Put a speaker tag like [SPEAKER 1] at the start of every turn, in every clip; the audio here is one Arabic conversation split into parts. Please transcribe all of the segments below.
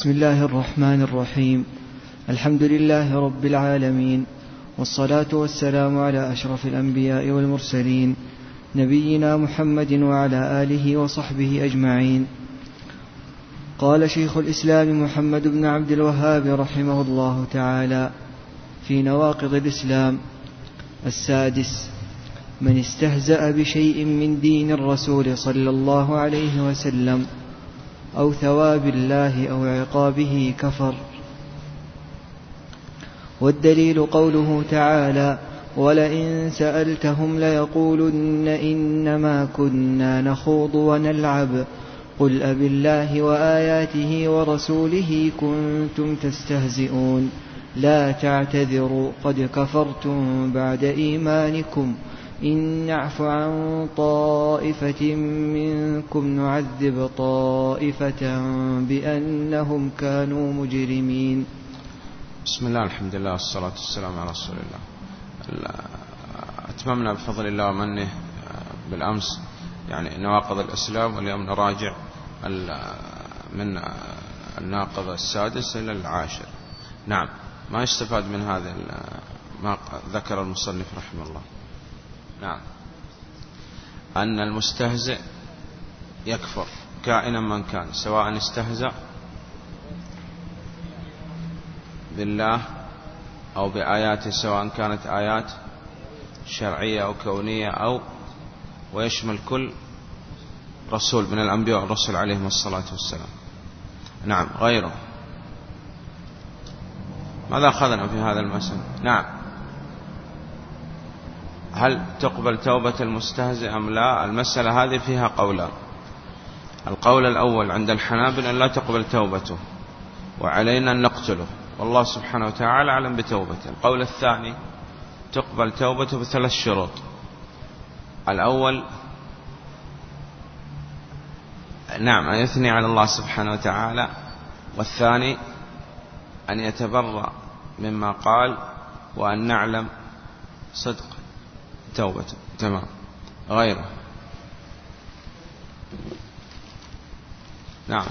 [SPEAKER 1] بسم الله الرحمن الرحيم. الحمد لله رب العالمين والصلاة والسلام على أشرف الأنبياء والمرسلين نبينا محمد وعلى آله وصحبه أجمعين. قال شيخ الإسلام محمد بن عبد الوهاب رحمه الله تعالى في نواقض الإسلام السادس من استهزأ بشيء من دين الرسول صلى الله عليه وسلم أو ثواب الله أو عقابه كفر. والدليل قوله تعالى ولئن سألتهم ليقولن إنما كنا نخوض ونلعب. قل أب الله وآياته ورسوله كنتم تستهزئون. لا تعتذروا قد كفرتم بعد إيمانكم. إن نعف عن طائفة منكم نعذب طائفة بأنهم كانوا مجرمين.
[SPEAKER 2] بسم الله الحمد لله والصلاة والسلام على رسول الله. أتممنا بفضل الله ومنه بالأمس يعني نواقض الإسلام واليوم نراجع من الناقض السادس إلى العاشر. نعم ما يستفاد من هذا ما ذكر المصنف رحمه الله. نعم. أن المستهزئ يكفر كائنا من كان سواء استهزأ بالله أو بآياته سواء كانت آيات شرعية أو كونية أو ويشمل كل رسول من الأنبياء والرسل عليهم الصلاة والسلام. نعم غيره. ماذا أخذنا في هذا المسألة نعم. هل تقبل توبة المستهزئ أم لا؟ المسألة هذه فيها قولان. القول الأول عند الحنابل أن لا تقبل توبته وعلينا أن نقتله. والله سبحانه وتعالى أعلم بتوبته. القول الثاني تقبل توبته بثلاث شروط. الأول نعم أن يثني على الله سبحانه وتعالى. والثاني أن يتبرأ مما قال وأن نعلم صدق. توبته تمام. غيره. نعم.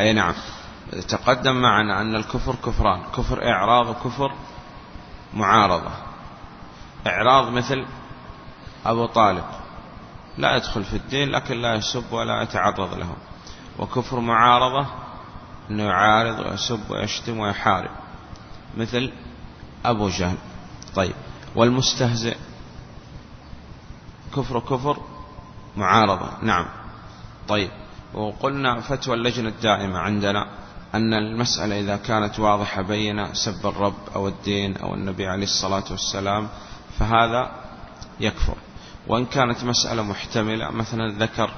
[SPEAKER 2] أي نعم. تقدم معنا أن الكفر كفران. كفر إعراض وكفر معارضة. إعراض مثل أبو طالب. لا يدخل في الدين لكن لا يسب ولا يتعرض له. وكفر معارضة أنه يعارض ويسب ويشتم ويحارب. مثل أبو جهل. طيب. والمستهزئ. كفر كفر معارضة. نعم. طيب. وقلنا فتوى اللجنة الدائمة عندنا أن المسألة إذا كانت واضحة بينة سب الرب أو الدين أو النبي عليه الصلاة والسلام فهذا يكفر. وإن كانت مسألة محتملة مثلا ذكر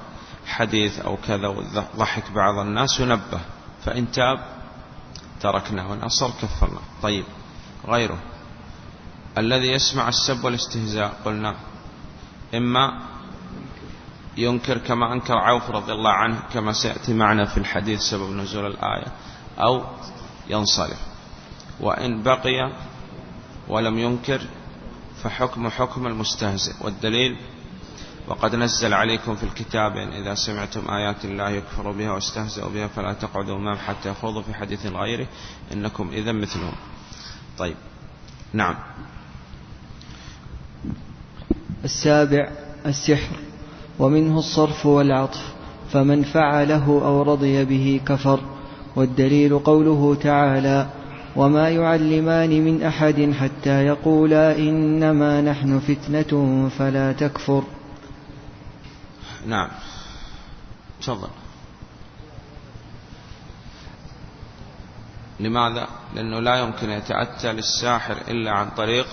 [SPEAKER 2] حديث أو كذا وضحك بعض الناس ينبه. فإن تاب تركنا وإن أصر كفرنا. طيب. غيره. الذي يسمع السب والاستهزاء. قلنا إما ينكر كما أنكر عوف رضي الله عنه كما سيأتي معنا في الحديث سبب نزول الآية أو ينصرف. وإن بقي ولم ينكر فحكم حكم المستهزئ. والدليل وقد نزل عليكم في الكتاب إن إذا سمعتم آيات الله يكفر بها واستهزئوا بها فلا تقعدوا معهم حتى يخوضوا في حديث غيره. إنكم إذا مثلهم. طيب. نعم.
[SPEAKER 1] السابع السحر. ومنه الصرف والعطف فمن فعله أو رضي به كفر. والدليل قوله تعالى وما يعلمان من أحد حتى يقولا إنما نحن فتنة فلا تكفر.
[SPEAKER 2] نعم. تفضل. لماذا؟ لأنه لا يمكن يتأتى للساحر إلا عن طريق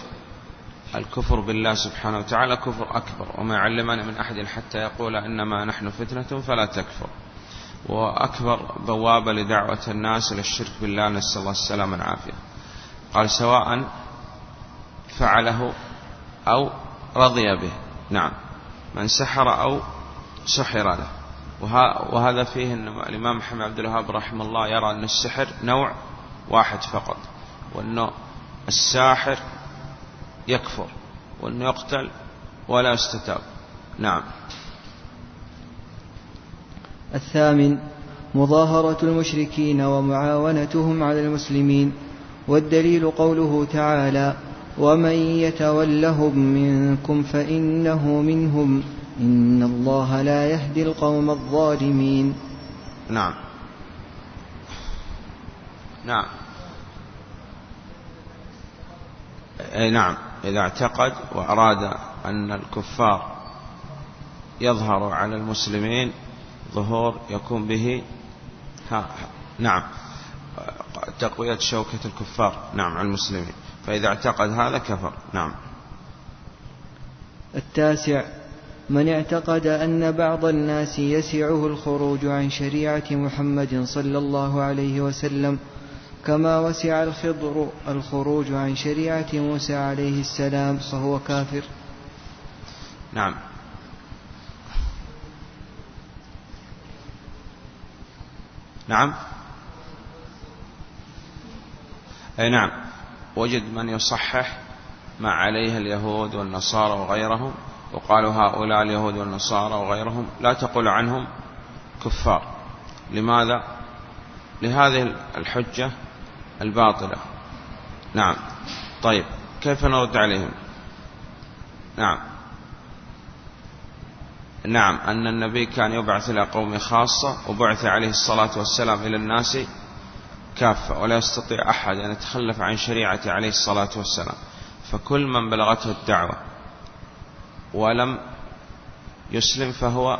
[SPEAKER 2] الكفر بالله سبحانه وتعالى كفر أكبر. وما يعلمان من أحد حتى يقول إنما نحن فتنة فلا تكفر. وأكبر بوابة لدعوة الناس إلى الشرك بالله نسأل الله السلامة والعافية. قال سواء فعله أو رضي به. نعم. من سحر أو سحر له. وهذا فيه أن الإمام محمد عبد الوهاب رحمه الله يرى أن السحر نوع واحد فقط وأنه الساحر يكفر وأنه يقتل ولا يستتاب. نعم.
[SPEAKER 1] الثامن مظاهرة المشركين ومعاونتهم على المسلمين والدليل قوله تعالى ومن يتولهم منكم فإنه منهم إن الله لا يهدي القوم الظالمين.
[SPEAKER 2] نعم. نعم. أي نعم إذا اعتقد وأراد أن الكفار يظهر على المسلمين ظهور يكون به. ها نعم. تقوية شوكة الكفار نعم على المسلمين. فإذا اعتقد هذا كفر نعم.
[SPEAKER 1] التاسع من اعتقد أن بعض الناس يسعه الخروج عن شريعة محمد صلى الله عليه وسلم كما وسع الخضر الخروج عن شريعة موسى عليه السلام فهو كافر.
[SPEAKER 2] نعم. نعم. أي نعم. وجد من يصحح ما عليه اليهود والنصارى وغيرهم وقالوا هؤلاء اليهود والنصارى وغيرهم لا تقول عنهم كفار. لماذا؟ لهذه الحجة الباطلة. نعم. طيب. كيف نرد عليهم؟ نعم. نعم. أن النبي كان يبعث إلى قوم خاصة وبعث عليه الصلاة والسلام إلى الناس كافة ولا يستطيع أحد أن يتخلف عن شريعة عليه الصلاة والسلام. فكل من بلغته الدعوة ولم يسلم فهو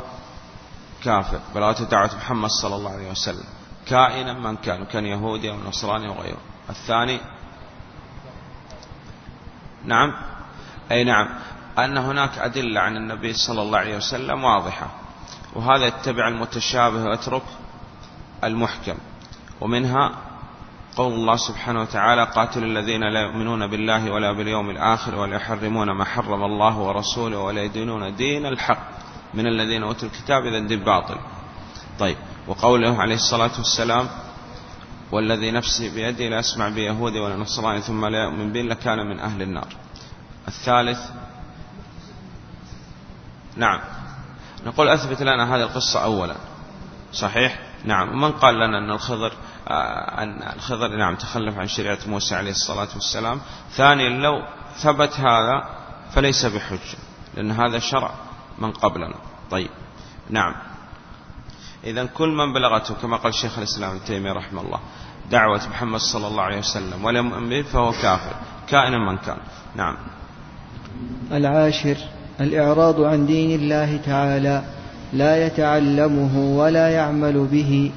[SPEAKER 2] كافر. بلغته دعوة محمد صلى الله عليه وسلم. كائنا من كان كان يهودي أو نصراني وغيره الثاني نعم أي نعم أن هناك أدلة عن النبي صلى الله عليه وسلم واضحة وهذا يتبع المتشابه ويترك المحكم ومنها قول الله سبحانه وتعالى قاتل الذين لا يؤمنون بالله ولا باليوم الآخر ولا يحرمون ما حرم الله ورسوله ولا يدينون دين الحق من الذين أوتوا الكتاب إذا دين باطل طيب وقوله عليه الصلاة والسلام والذي نفسي بيدي لا أسمع بيهودي ولا نصراني ثم لا يؤمن به لكان من أهل النار. الثالث نعم. نقول أثبت لنا هذه القصة أولا. صحيح؟ نعم. ومن قال لنا أن الخضر أن الخضر نعم تخلف عن شريعة موسى عليه الصلاة والسلام. ثانيا لو ثبت هذا فليس بحجة لأن هذا شرع من قبلنا. طيب. نعم. إذا كل من بلغته كما قال شيخ الإسلام ابن تيمية رحمه الله دعوة محمد صلى الله عليه وسلم ولم يؤمن به فهو كافر كائنا من كان. نعم.
[SPEAKER 1] العاشر الإعراض عن دين الله تعالى لا يتعلمه ولا يعمل به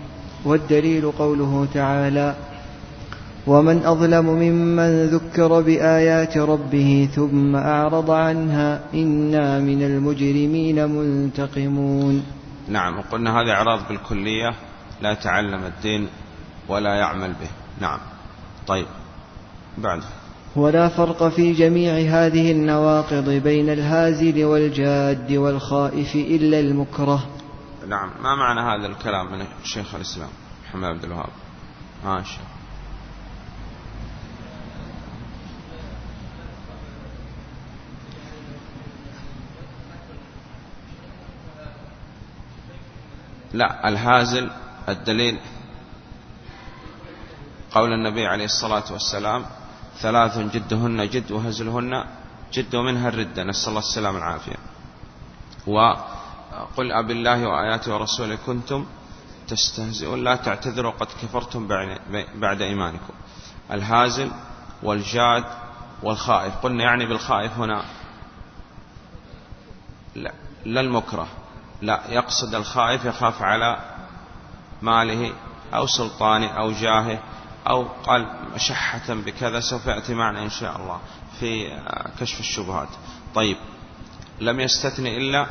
[SPEAKER 1] والدليل قوله تعالى ومن أظلم ممن ذكر بآيات ربه ثم أعرض عنها إنا من المجرمين منتقمون.
[SPEAKER 2] نعم وقلنا هذا إعراض بالكلية لا يتعلم الدين ولا يعمل به. نعم. طيب. بعد.
[SPEAKER 1] ولا فرق في جميع هذه النواقض بين الهازل والجاد والخائف إلا المكره.
[SPEAKER 2] نعم. ما معنى هذا الكلام من شيخ الإسلام؟ محمد عبد الوهاب. ما لا الهازل الدليل قول النبي عليه الصلاة والسلام ثلاث جدهن جد وهزلهن جد ومنها الردة نسأل الله السلام العافية وقل أب الله وآياته ورسوله كنتم تستهزئون لا تعتذروا قد كفرتم بعد إيمانكم. الهازل والجاد والخائف قلنا يعني بالخائف هنا لا, لا المكره. لا يقصد الخائف يخاف على ماله أو سلطانه أو جاهه أو قال مشحة بكذا سوف يأتي معنا إن شاء الله في كشف الشبهات. طيب لم يستثني إلا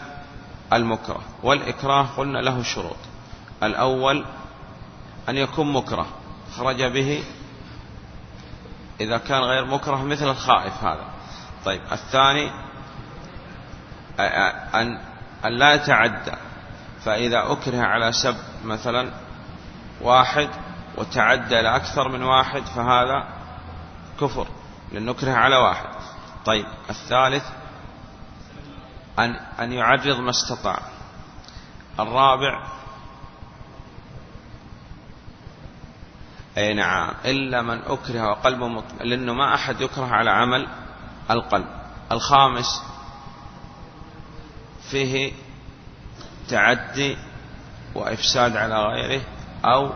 [SPEAKER 2] المكره والإكراه قلنا له شروط. الأول أن يكون مكره خرج به إذا كان غير مكره مثل الخائف هذا. طيب الثاني أن أن لا يتعدى فإذا أكره على سب مثلا واحد وتعدى لأكثر من واحد فهذا كفر لأنه أكره على واحد. طيب الثالث أن, أن يعرض ما استطاع. الرابع أي نعم إلا من أكره وقلبه مطمئن لأنه ما أحد يكره على عمل القلب. الخامس فيه تعدي وإفساد على غيره أو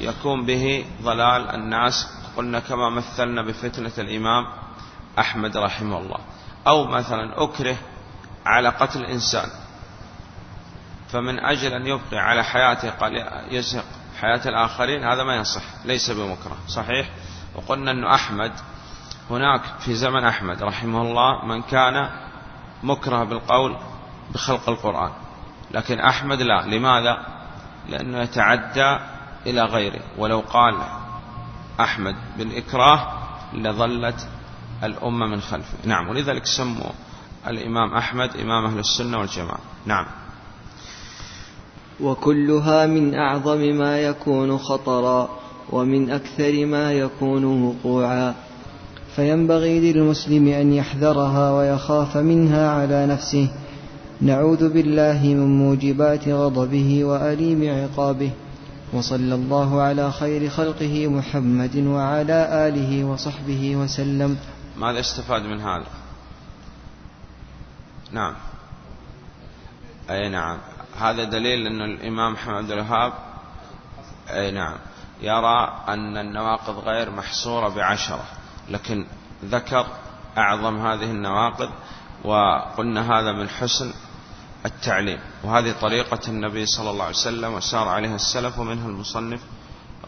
[SPEAKER 2] يكون به ضلال الناس. قلنا كما مثلنا بفتنة الإمام أحمد رحمه الله. أو مثلا أكره على قتل إنسان فمن أجل أن يبقي على حياته قال يزهق حياة الآخرين هذا ما يصح ليس بمكره. صحيح؟ وقلنا أن أحمد هناك في زمن أحمد رحمه الله من كان مكره بالقول بخلق القرآن. لكن أحمد لا. لماذا؟ لأنه يتعدى إلى غيره. ولو قال أحمد بالإكراه لظلت الأمة من خلفه. نعم. ولذلك سموا الإمام أحمد إمام أهل السنة والجماعة. نعم.
[SPEAKER 1] وكلها من أعظم ما يكون خطرا ومن أكثر ما يكون وقوعا. فينبغي للمسلم أن يحذرها ويخاف منها على نفسه. نعوذ بالله من موجبات غضبه وأليم عقابه وصلى الله على خير خلقه محمد وعلى آله وصحبه وسلم.
[SPEAKER 2] ماذا استفاد من هذا؟ نعم. أي نعم. هذا دليل أن الإمام محمد الوهاب أي نعم. يرى أن النواقض غير محصورة بعشرة لكن ذكر أعظم هذه النواقض وقلنا هذا من حسن التعليم. وهذه طريقة النبي صلى الله عليه وسلم وسار عليها السلف ومنها المصنف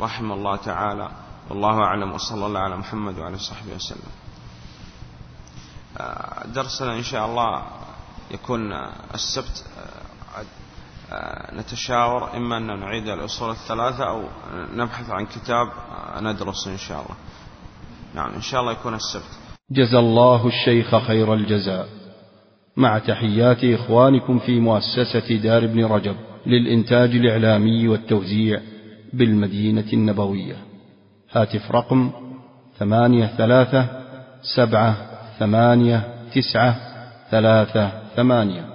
[SPEAKER 2] رحمه الله تعالى. والله أعلم وصلى الله على محمد وعلى صحبه وسلم. آه، درسنا إن شاء الله يكون السبت آه، آه، نتشاور إما أن نعيد الأصول الثلاثة أو نبحث عن كتاب ندرس إن شاء الله. نعم إن شاء الله يكون السبت.
[SPEAKER 3] جزى الله الشيخ خير الجزاء. مع تحيات إخوانكم في مؤسسة دار ابن رجب للإنتاج الإعلامي والتوزيع بالمدينة النبوية. هاتف رقم ثمانية ثلاثة سبعة ثمانية تسعة ثلاثة ثمانية.